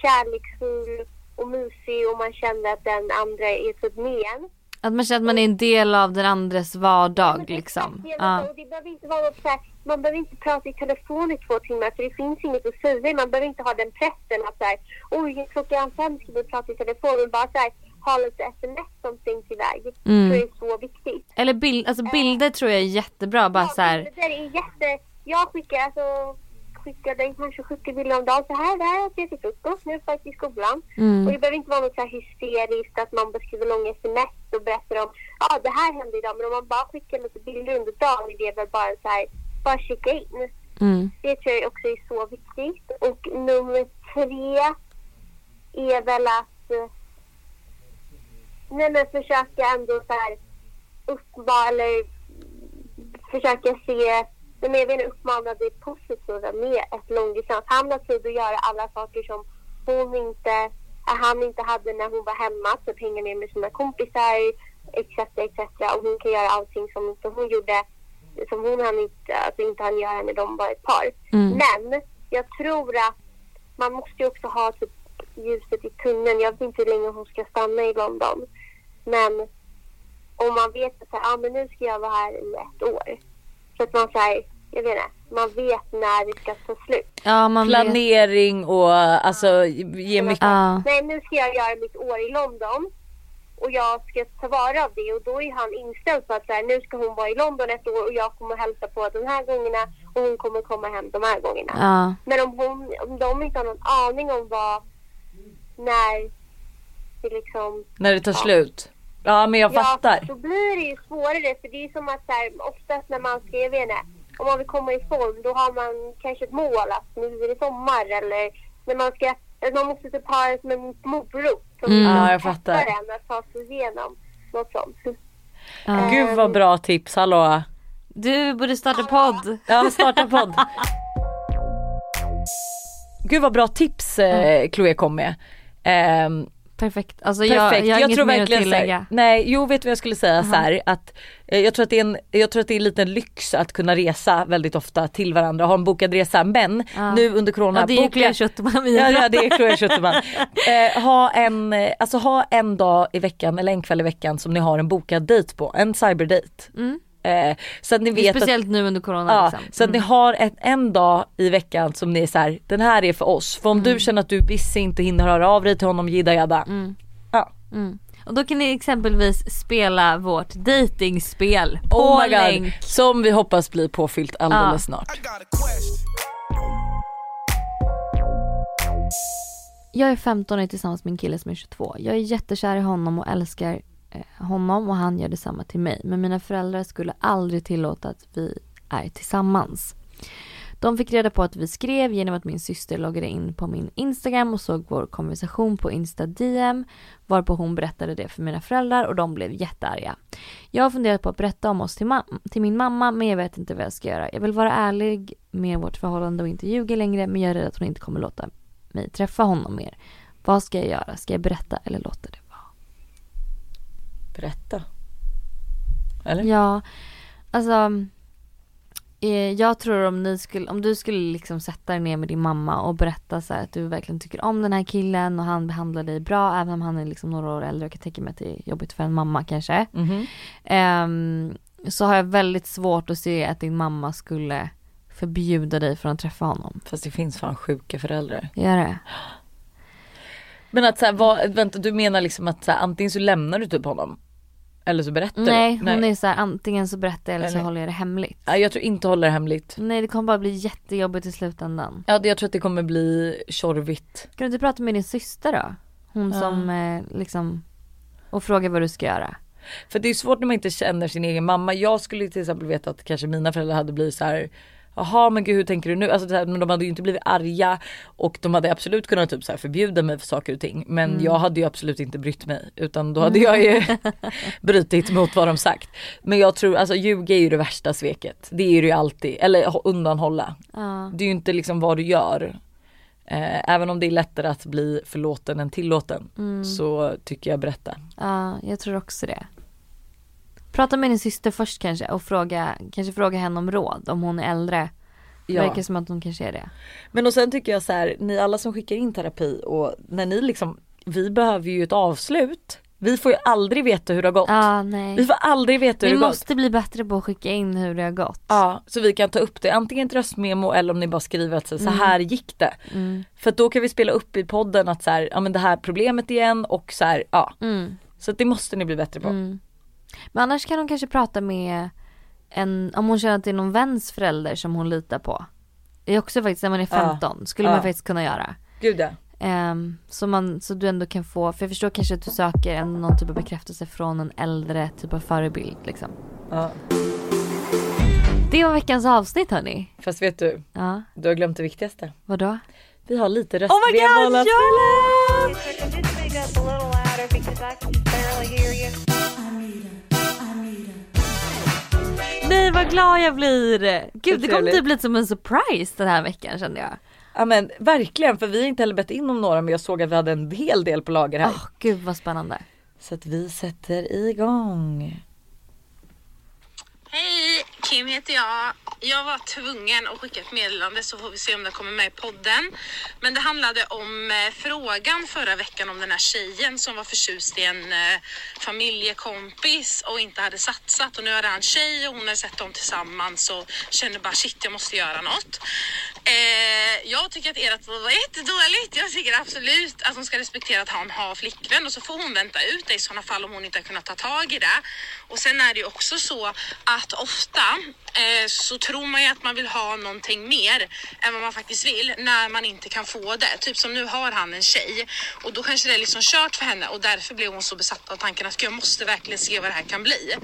kärleksfull och mysig och man känner att den andra är typ med en. Att man känner att man är en del av den andres vardag liksom. Ja. och det behöver inte vara så här, man behöver inte prata i telefon i två timmar för det finns inget att säga. Man behöver inte ha den pressen att så här, oj klockan fem ska vi prata i telefon. Men bara så här, ha lite sms som stängs iväg. Mm. Det är så viktigt. Eller bild, alltså bilder tror jag är jättebra bara så här. Det där är jätte... Jag skickar alltså skickade kanske 70 bilder om dagen. Så här, det här äter jag till frukost. Nu är jag i skolan. Mm. Och det behöver inte vara något så här hysteriskt att man beskriver långa sms och berättar om ja det här hände idag. Men om man bara skickar lite bilder under dagen är det väl bara så här, bara checka in. Mm. Det tror jag också är så viktigt. Och nummer tre är väl att eh, nej men försöka ändå så här uppmana eller försöka se, jag vill uppmana det positiva med ett långdistans. Han har tid att göra alla saker som hon inte, äh, han inte hade när hon var hemma, typ hänga ner med sina kompisar etc. etc. Och hon kan göra allting som inte hon gjorde, som hon hann inte, alltså inte hann göra när de var ett par. Mm. Men jag tror att man måste ju också ha typ ljuset i tunneln. Jag vet inte hur länge hon ska stanna i London. Men om man vet att ah, men nu ska jag vara här i ett år. Så att man säger, jag vet inte, man vet när det ska ta slut. Ja man vet. Planering och alltså ge mycket. Ja. Nej, nu ska jag göra mitt år i London. Och jag ska ta vara av det och då är han inställd på att så här, nu ska hon vara i London ett år och jag kommer hälsa på de här gångerna och hon kommer komma hem de här gångerna. Ja. Men om, hon, om de inte har någon aning om vad, när det liksom När det tar slut. Ja men jag fattar. Ja, då blir det ju svårare för det är som att så här, oftast när man ska, jag vet inte, om man vill komma i form då har man kanske ett mål att nu är det sommar eller när man ska, man måste typ ha det som en morot som Mm. Ja, jag fattar. en att ta sig igenom något sånt. Ja. Gud vad bra tips, hallå. Du borde starta podd. Ja starta podd. Gud vad bra tips eh, Chloé kom med. Ehm, Perfekt. Alltså Perfekt. jag, jag har inget tror mer att verkligen här- tillägga. nej, jo vet du vad jag skulle säga så här att eh, jag tror att det är en, jag tror att det är en liten lyx att kunna resa väldigt ofta till varandra, ha en bokad resa men Ja. nu under corona Ja, det är boka- Claire Schuterman vi Ja, ja det är Chloé Schuterman. eh, ha, en, alltså, ha en dag i veckan eller en kväll i veckan som ni har en bokad dejt på, en cyberdate. Mm. Eh, så att ni vet att Speciellt nu under corona Ja, liksom. så att ni har ett, en dag i veckan som ni är så här, den här är för oss. För om du känner att du är busy inte hinner höra av dig till honom, jidda jadda. Mm. Ja. Mm. Och då kan ni exempelvis spela vårt datingspel på Oh my god, länk. som vi hoppas blir påfyllt alldeles Ja. snart. Jag är 15 och är tillsammans med en kille som är 22. Jag är jättekär i honom och älskar Eh, honom och han gör detsamma till mig. Men mina föräldrar skulle aldrig tillåta att vi är tillsammans. De fick reda på att vi skrev genom att min syster loggade in på min Instagram och såg vår konversation på Insta DM varpå hon berättade det för mina föräldrar och de blev jättearga. Jag har funderat på att berätta om oss till, till min mamma men jag vet inte vad jag ska göra. Jag vill vara ärlig med vårt förhållande och inte ljuga längre men jag är rädd att hon inte kommer låta mig träffa honom mer. Vad ska jag göra? Ska jag berätta eller låta det? Berätta. Eller? Ja, alltså. eh, Jag tror om, ni skulle, om du skulle liksom sätta dig ner med din mamma och berätta så här att du verkligen tycker om den här killen och han behandlar dig bra även om han är liksom några år äldre. Jag kan tänka mig att det är jobbigt för en mamma kanske. Mhm. Ehm, så har jag väldigt svårt att se att din mamma skulle förbjuda dig från att träffa honom. Fast det finns fan sjuka föräldrar. Gör det? Men att såhär, vad, vänta du menar liksom att såhär, antingen så lämnar du typ honom. Eller så berättar Nej, du. hon är så här, antingen så berättar jag eller så Eller- håller jag det hemligt. Nej, jag tror inte håller det hemligt. Nej det kommer bara bli jättejobbigt i slutändan. Ja jag tror att det kommer bli tjorvigt. Kan du inte prata med din syster då? Hon Ja. som eh, liksom och fråga vad du ska göra. För det är svårt när man inte känner sin egen mamma. Jag skulle till exempel veta att kanske mina föräldrar hade blivit så här. Jaha men gud hur tänker du nu? Alltså, så här, men de hade ju inte blivit arga och de hade absolut kunnat typ så här, förbjuda mig för saker och ting. Men Mm. jag hade ju absolut inte brytt mig utan då hade jag ju brutit mot vad de sagt. Men jag tror alltså ljuga är ju det värsta sveket. Det är det ju alltid. Eller undanhålla. Ja. Det är ju inte liksom vad du gör. Eh, även om det är lättare att bli förlåten än tillåten Mm. så tycker jag berätta. ja, jag tror också det. Prata med din syster först kanske och fråga, kanske fråga henne om råd om hon är äldre. Det Ja. verkar som att hon kanske är det. Men och sen tycker jag så här, ni alla som skickar in terapi och när ni liksom, vi behöver ju ett avslut. Vi får ju aldrig veta hur det har gått. Ja, Vi får aldrig veta hur Vi det har gått. måste bli bättre på att skicka in hur det har gått. Ja, så vi kan ta upp det antingen ett röstmemo eller om ni bara skriver att så, så här gick det. Mm. För då kan vi spela upp i podden att så här, ja men det här problemet igen och så här, ja. Mm. Så det måste ni bli bättre på. Men annars kan hon kanske prata med en, om hon känner att det är någon väns förälder som hon litar på. Det är också faktiskt när man är Ja. 15, skulle Ja. man faktiskt kunna göra. Gud ja. Ehm, så, man, så du ändå kan få, för jag förstår kanske att du söker en, någon typ av bekräftelse från en äldre typ av förebild liksom. ja. Det var veckans avsnitt hörni. Fast vet du, Ja, du har glömt det viktigaste. vadå? Vi har lite Oh my god, ja! Nej vad glad jag blir! Gud det kommer trevligt. typ bli som en surprise den här veckan kände jag. Ja men verkligen för vi har inte heller bett in om några men jag såg att vi hade en hel del på lager här. Åh gud vad spännande. Så att vi sätter igång. Hej, Kim heter jag. Jag var tvungen att skicka ett meddelande så får vi se om det kommer med i podden. Men det handlade om eh, frågan förra veckan om den här tjejen som var förtjust i en eh, familjekompis och inte hade satsat. Och nu är det en tjej och hon har sett dem tillsammans och känner bara shit jag måste göra något. Eh, jag tycker att ert var jättedåligt. Jag tycker absolut att hon ska respektera att han har flickvän och så får hon vänta ut det i sådana fall om hon inte har kunnat ta tag i det. Och sen är det ju också så att ofta Eh, så tror man ju att man vill ha någonting mer än vad man faktiskt vill när man inte kan få det. Typ som nu har han en tjej och då kanske det är liksom kört för henne och därför blev hon så besatt av tanken att jag måste verkligen se vad det här kan bli.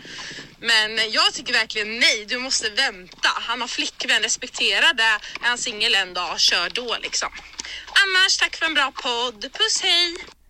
Men jag tycker verkligen nej, du måste vänta. Han har flickvän, respektera det. Är han singel en dag, kör då liksom. Annars, tack för en bra podd. Puss hej!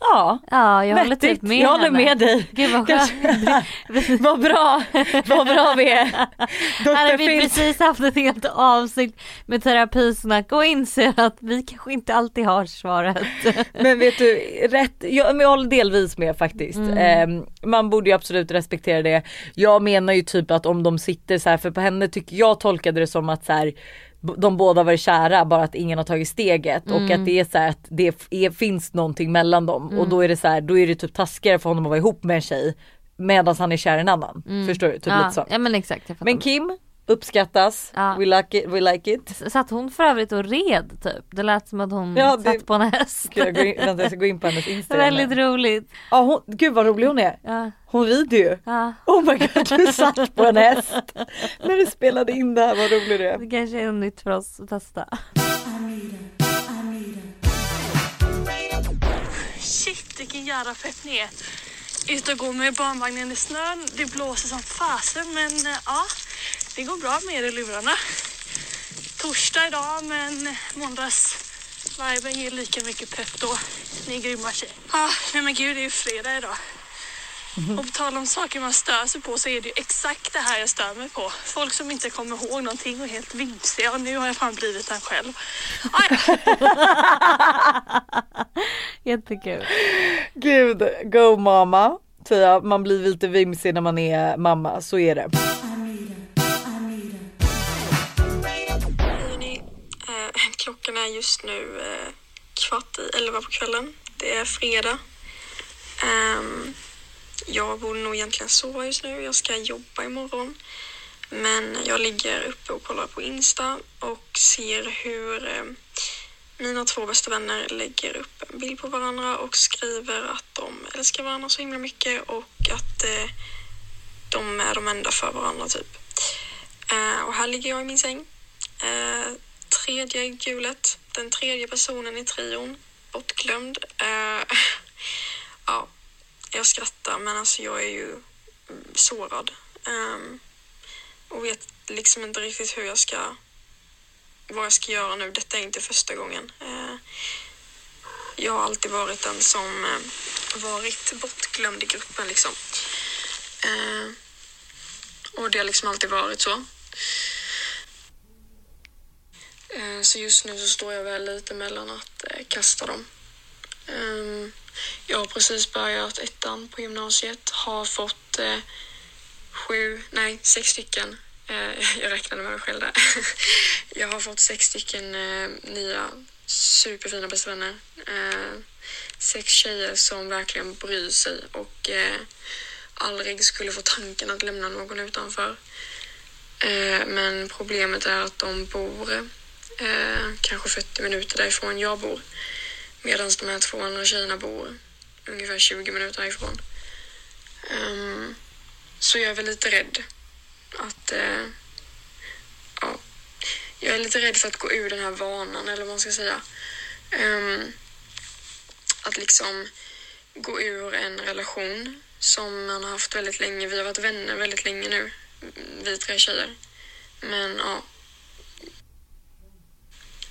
Ja, Ja jag håller typ med jag håller henne. med dig. Gud vad skönt. vad bra, vad bra vi är. Hade vi precis haft ett helt avsnitt med terapisnack och inser att vi kanske inte alltid har svaret. Men vet du, rätt, jag, men jag håller delvis med faktiskt. Ehm, man borde ju absolut respektera det. Jag menar ju typ att om de sitter så här, för på henne tycker jag tolkade det som att så här, de båda var kära bara att ingen har tagit steget och att det är så här att det är, finns någonting mellan dem och då är det så här, då är det typ taskigare för honom att vara ihop med en tjej medan han är kär i en annan. Förstår du? Typ ja, lite så. ja men exakt. Men Kim uppskattas, Ja. we, like it, we like it. Satt hon för övrigt och red typ? Det lät som att hon Ja, det- satt på en häst. Gud, jag, går in, vänta, jag ska gå in på hennes Instagram. Väldigt roligt. Ja, hon, gud vad rolig hon är. Ja, Hon rider ju. ja. Oh my god du satt på en häst när du spelade in det här, vad rolig du är. Det kanske är nytt för oss att testa. Shit vilken jävla pepp ni är. Ute och gå med barnvagnen i snön. Det blåser som fasen men eh, ja, det går bra med er i lurarna. Torsdag idag men måndags viben ger lika mycket pepp då. Ni är grymma tjejer. Ah, nej men gud det är ju fredag idag. Och på tal om saker man stör sig på så är det ju exakt det här jag stör mig på. Folk som inte kommer ihåg någonting och är helt vimsiga och nu har jag fan blivit en själv. Ah, ja. Jättekul. Gud, go jag, man blir lite vimsig när man är mamma, så är det. Är just nu eh, kvart i elva på kvällen. Det är fredag. Um, jag borde nog egentligen sova just nu. Jag ska jobba imorgon. Men jag ligger uppe och kollar på Insta och ser hur eh, mina två bästa vänner lägger upp en bild på varandra och skriver att de älskar varandra så himla mycket och att eh, de är de enda för varandra typ. Eh, och här ligger jag i min säng. Eh, Tredje gulet, den tredje personen i trion, bortglömd. Uh, ja, jag skrattar men alltså jag är ju mm, sårad. Um, och vet liksom inte riktigt hur jag ska, vad jag ska göra nu. Detta är inte första gången. Uh, jag har alltid varit den som uh, varit bortglömd i gruppen liksom. Och det har liksom alltid varit så. Mm. Så just nu så står jag väl lite mellan att eh, kasta dem. Ehm, jag har precis börjat ettan på gymnasiet, har fått eh, sju, nej sex stycken. Eh, jag räknade med mig själv där. Jag har fått sex stycken nya superfina bästa vänner. Ehm, sex tjejer som verkligen bryr sig och aldrig skulle få tanken att lämna någon utanför. Ehm, men problemet är att de bor eh, kanske 40 minuter därifrån jag bor. Medan de här två andra tjejerna bor ungefär 20 minuter därifrån. Um, så jag är väl lite rädd att... Eh, ja, jag är lite rädd för att gå ur den här vanan, eller vad man ska säga. Um, att liksom gå ur en relation som man har haft väldigt länge. Vi har varit vänner väldigt länge nu, vi tre tjejer. Men ja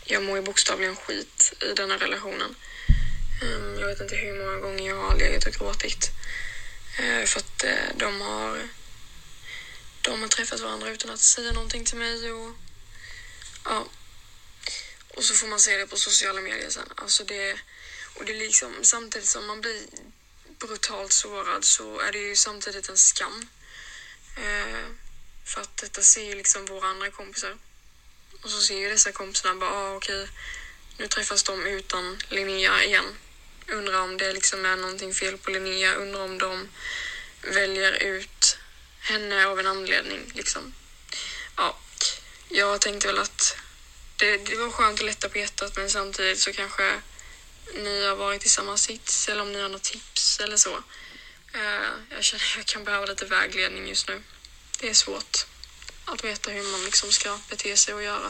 jag mår ju bokstavligen skit i den här relationen. Ehm, jag vet inte hur många gånger jag har legat och gråtit. Eh, för att eh, de har de har träffat varandra utan att säga någonting till mig och ja. Och så får man se det på sociala medier sen. Alltså det, och det är liksom samtidigt som man blir brutalt sårad så är det ju samtidigt en skam. Eh, för att detta ser ju liksom våra andra kompisar. Och så ser ju dessa kompisarna bara, ah, okej, nu träffas de utan Linnea igen. Undrar om det liksom är någonting fel på Linnea, undrar om de väljer ut henne av en anledning liksom. Ja, jag tänkte väl att det, det var skönt att lätta på hjärtat men samtidigt så kanske ni har varit i samma sits eller om ni har något tips eller så. Eh, jag känner att jag kan behöva lite vägledning just nu. Det är svårt att veta hur man liksom ska bete sig och göra.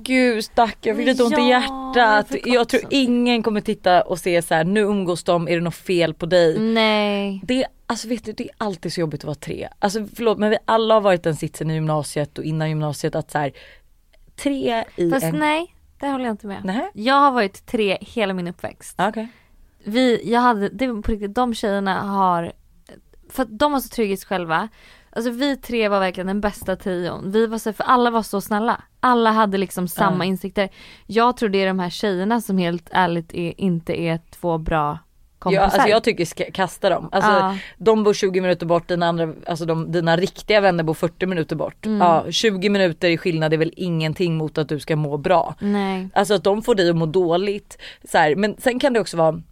Gud stack jag fick lite ont i hjärtat. jag tror ingen kommer titta och se så här: nu umgås de, är det något fel på dig? Nej. Det, alltså vet du, det är alltid så jobbigt att vara tre. Alltså förlåt men vi alla har varit den sitsen i gymnasiet och innan gymnasiet att så här, tre i Fast en... nej, det håller jag inte med. Nej. Jag har varit tre hela min uppväxt. Okej. Vi, jag hade, det var på riktigt, de tjejerna har, för att de var så trygga i sig själva. Alltså vi tre var verkligen den bästa trion. Vi var så, för alla var så snälla. Alla hade liksom samma Ja. insikter. Jag tror det är de här tjejerna som helt ärligt är, inte är två bra kompisar. Ja, alltså jag tycker ska kasta dem. Alltså Ja. de bor 20 minuter bort, dina, andra, alltså de, dina riktiga vänner bor 40 minuter bort. Mm. Ja, 20 minuter i skillnad är väl ingenting mot att du ska må bra. Nej. Alltså att de får dig att må dåligt. Så här, men sen kan det också vara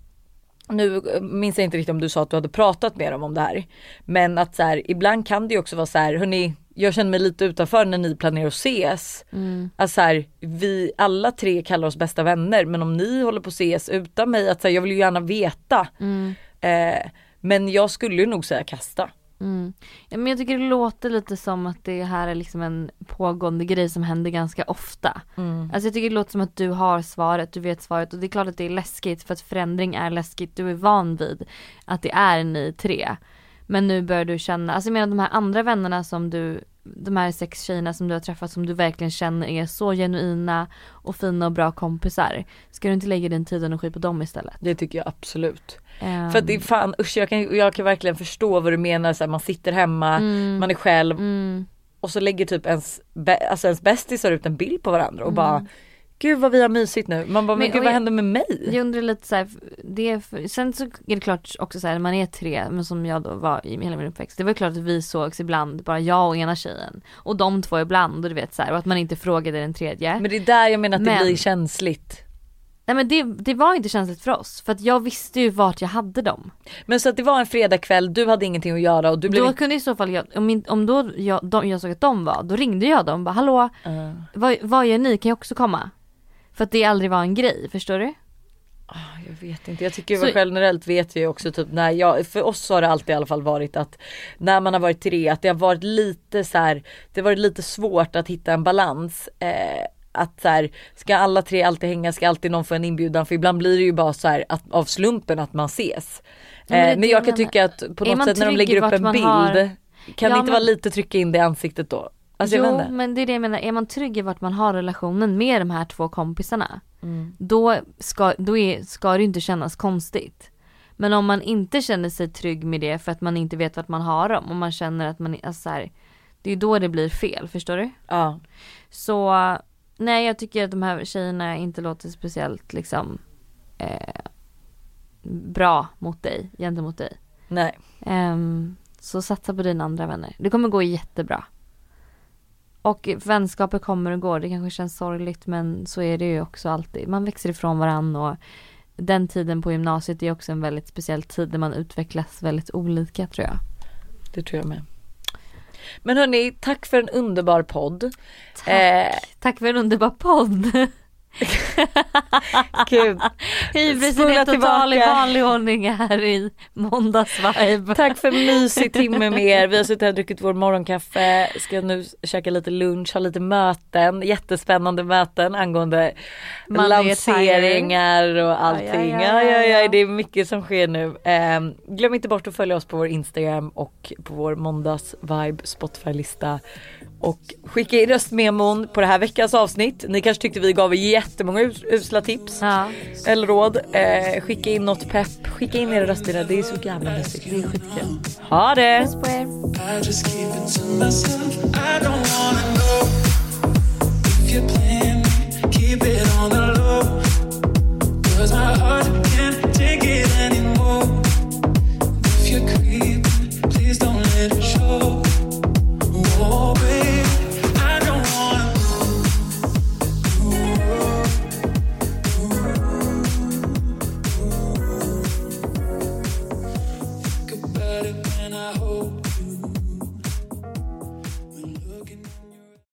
nu eh, minns jag inte riktigt om du sa att du hade pratat med dem om det här. Men att så här, ibland kan det ju också vara så här, hörni, jag känner mig lite utanför när ni planerar att ses. Mm. Att så här, vi alla tre kallar oss bästa vänner men om ni håller på att ses utan mig, att så här, jag vill ju gärna veta. Mm. Eh, men jag skulle ju nog säga kasta. Mm. Ja, men jag tycker det låter lite som att det här är liksom en pågående grej som händer ganska ofta. Alltså jag tycker det låter som att du har svaret, du vet svaret och det är klart att det är läskigt för att förändring är läskigt. Du är van vid att det är ni tre. Men nu börjar du känna, alltså jag menar de här andra vännerna som du, de här sex tjejerna som du har träffat som du verkligen känner är så genuina och fina och bra kompisar. Ska du inte lägga din tid och energi på dem istället? Det tycker jag absolut. Ehm, För att det är fan usch jag kan, jag kan verkligen förstå vad du menar, så här, man sitter hemma, man är själv mm, och så lägger typ ens, alltså ens bästisar ut en bild på varandra och Mm. bara Gud vad vi har mysigt nu. Man bara men, Men- gud vad jag- händer med mig? Jag undrar lite så här, det är för, sen så är det klart också så här, man är tre, men som jag då var i hela min uppväxt. Det var klart att vi sågs ibland, bara jag och ena tjejen. Och de två ibland och du vet så här, och att man inte frågade den tredje. Men det är där jag menar att det Men- blir känsligt. Nej men det, det var inte känsligt för oss, för att jag visste ju vart jag hade dem. Men så att det var en fredagkväll, du hade ingenting att göra och du blev Då kunde i så fall jag, om, in, om då jag, de, jag såg att de var, då ringde jag dem och bara hallå, Uh, vad, vad gör ni, kan jag också komma? För att det aldrig var en grej, förstår du? jag vet inte, jag tycker Så- generellt vet jag ju också typ när jag, för oss har det alltid i alla fall varit att när man har varit tre att det har varit lite så här, det har varit lite svårt att hitta en balans. Eh, att så här, ska alla tre alltid hänga, ska alltid någon få en inbjudan för ibland blir det ju bara så här att, av slumpen att man ses. men det Eh, det men jag kan tycka att på något sätt när de lägger upp en bild har- kan det Ja, inte vara men- lite trycka in det i ansiktet då? Alltså jo men det är det jag menar, är man trygg i vart man har relationen med de här två kompisarna Mm. då, ska, då är, ska det inte kännas konstigt. Men om man inte känner sig trygg med det för att man inte vet vart man har dem och man känner att man, alltså så här, det är då det blir fel, förstår du? Ja. Så nej jag tycker att de här tjejerna inte låter speciellt liksom eh, bra mot dig, gentemot dig. Nej. Ehm, så satsa på dina andra vänner. Det kommer gå jättebra. Och vänskaper kommer och går. Det kanske känns sorgligt men så är det ju också alltid. Man växer ifrån varann och den tiden på gymnasiet är också en väldigt speciell tid där man utvecklas väldigt olika tror jag. Det tror jag med. Men hörni, tack för en underbar podd. Tack. Eh, Tack för en underbar podd. Gud. Hybrisen är total i vanlig ordning här i måndagsvibe. Tack för en mysig timme med er. Vi har suttit här och druckit vår morgonkaffe. Ska nu käka lite lunch, ha lite möten. Jättespännande möten angående Monday lanseringar och allting. aj, aj, Ja, ja, aj, aj. det är mycket som sker nu. Ehm, glöm inte bort att följa oss på vår Instagram och på vår måndagsvibe Spotify-lista och skicka in röstmemon på det här veckans avsnitt. Ni kanske tyckte vi gav jättemånga usla tips ja. eller råd. Eh, skicka in något pepp, skicka in era röster. Det är så jävla mysigt. Det är skitkul. Ha det! Puss på er. Oh, baby.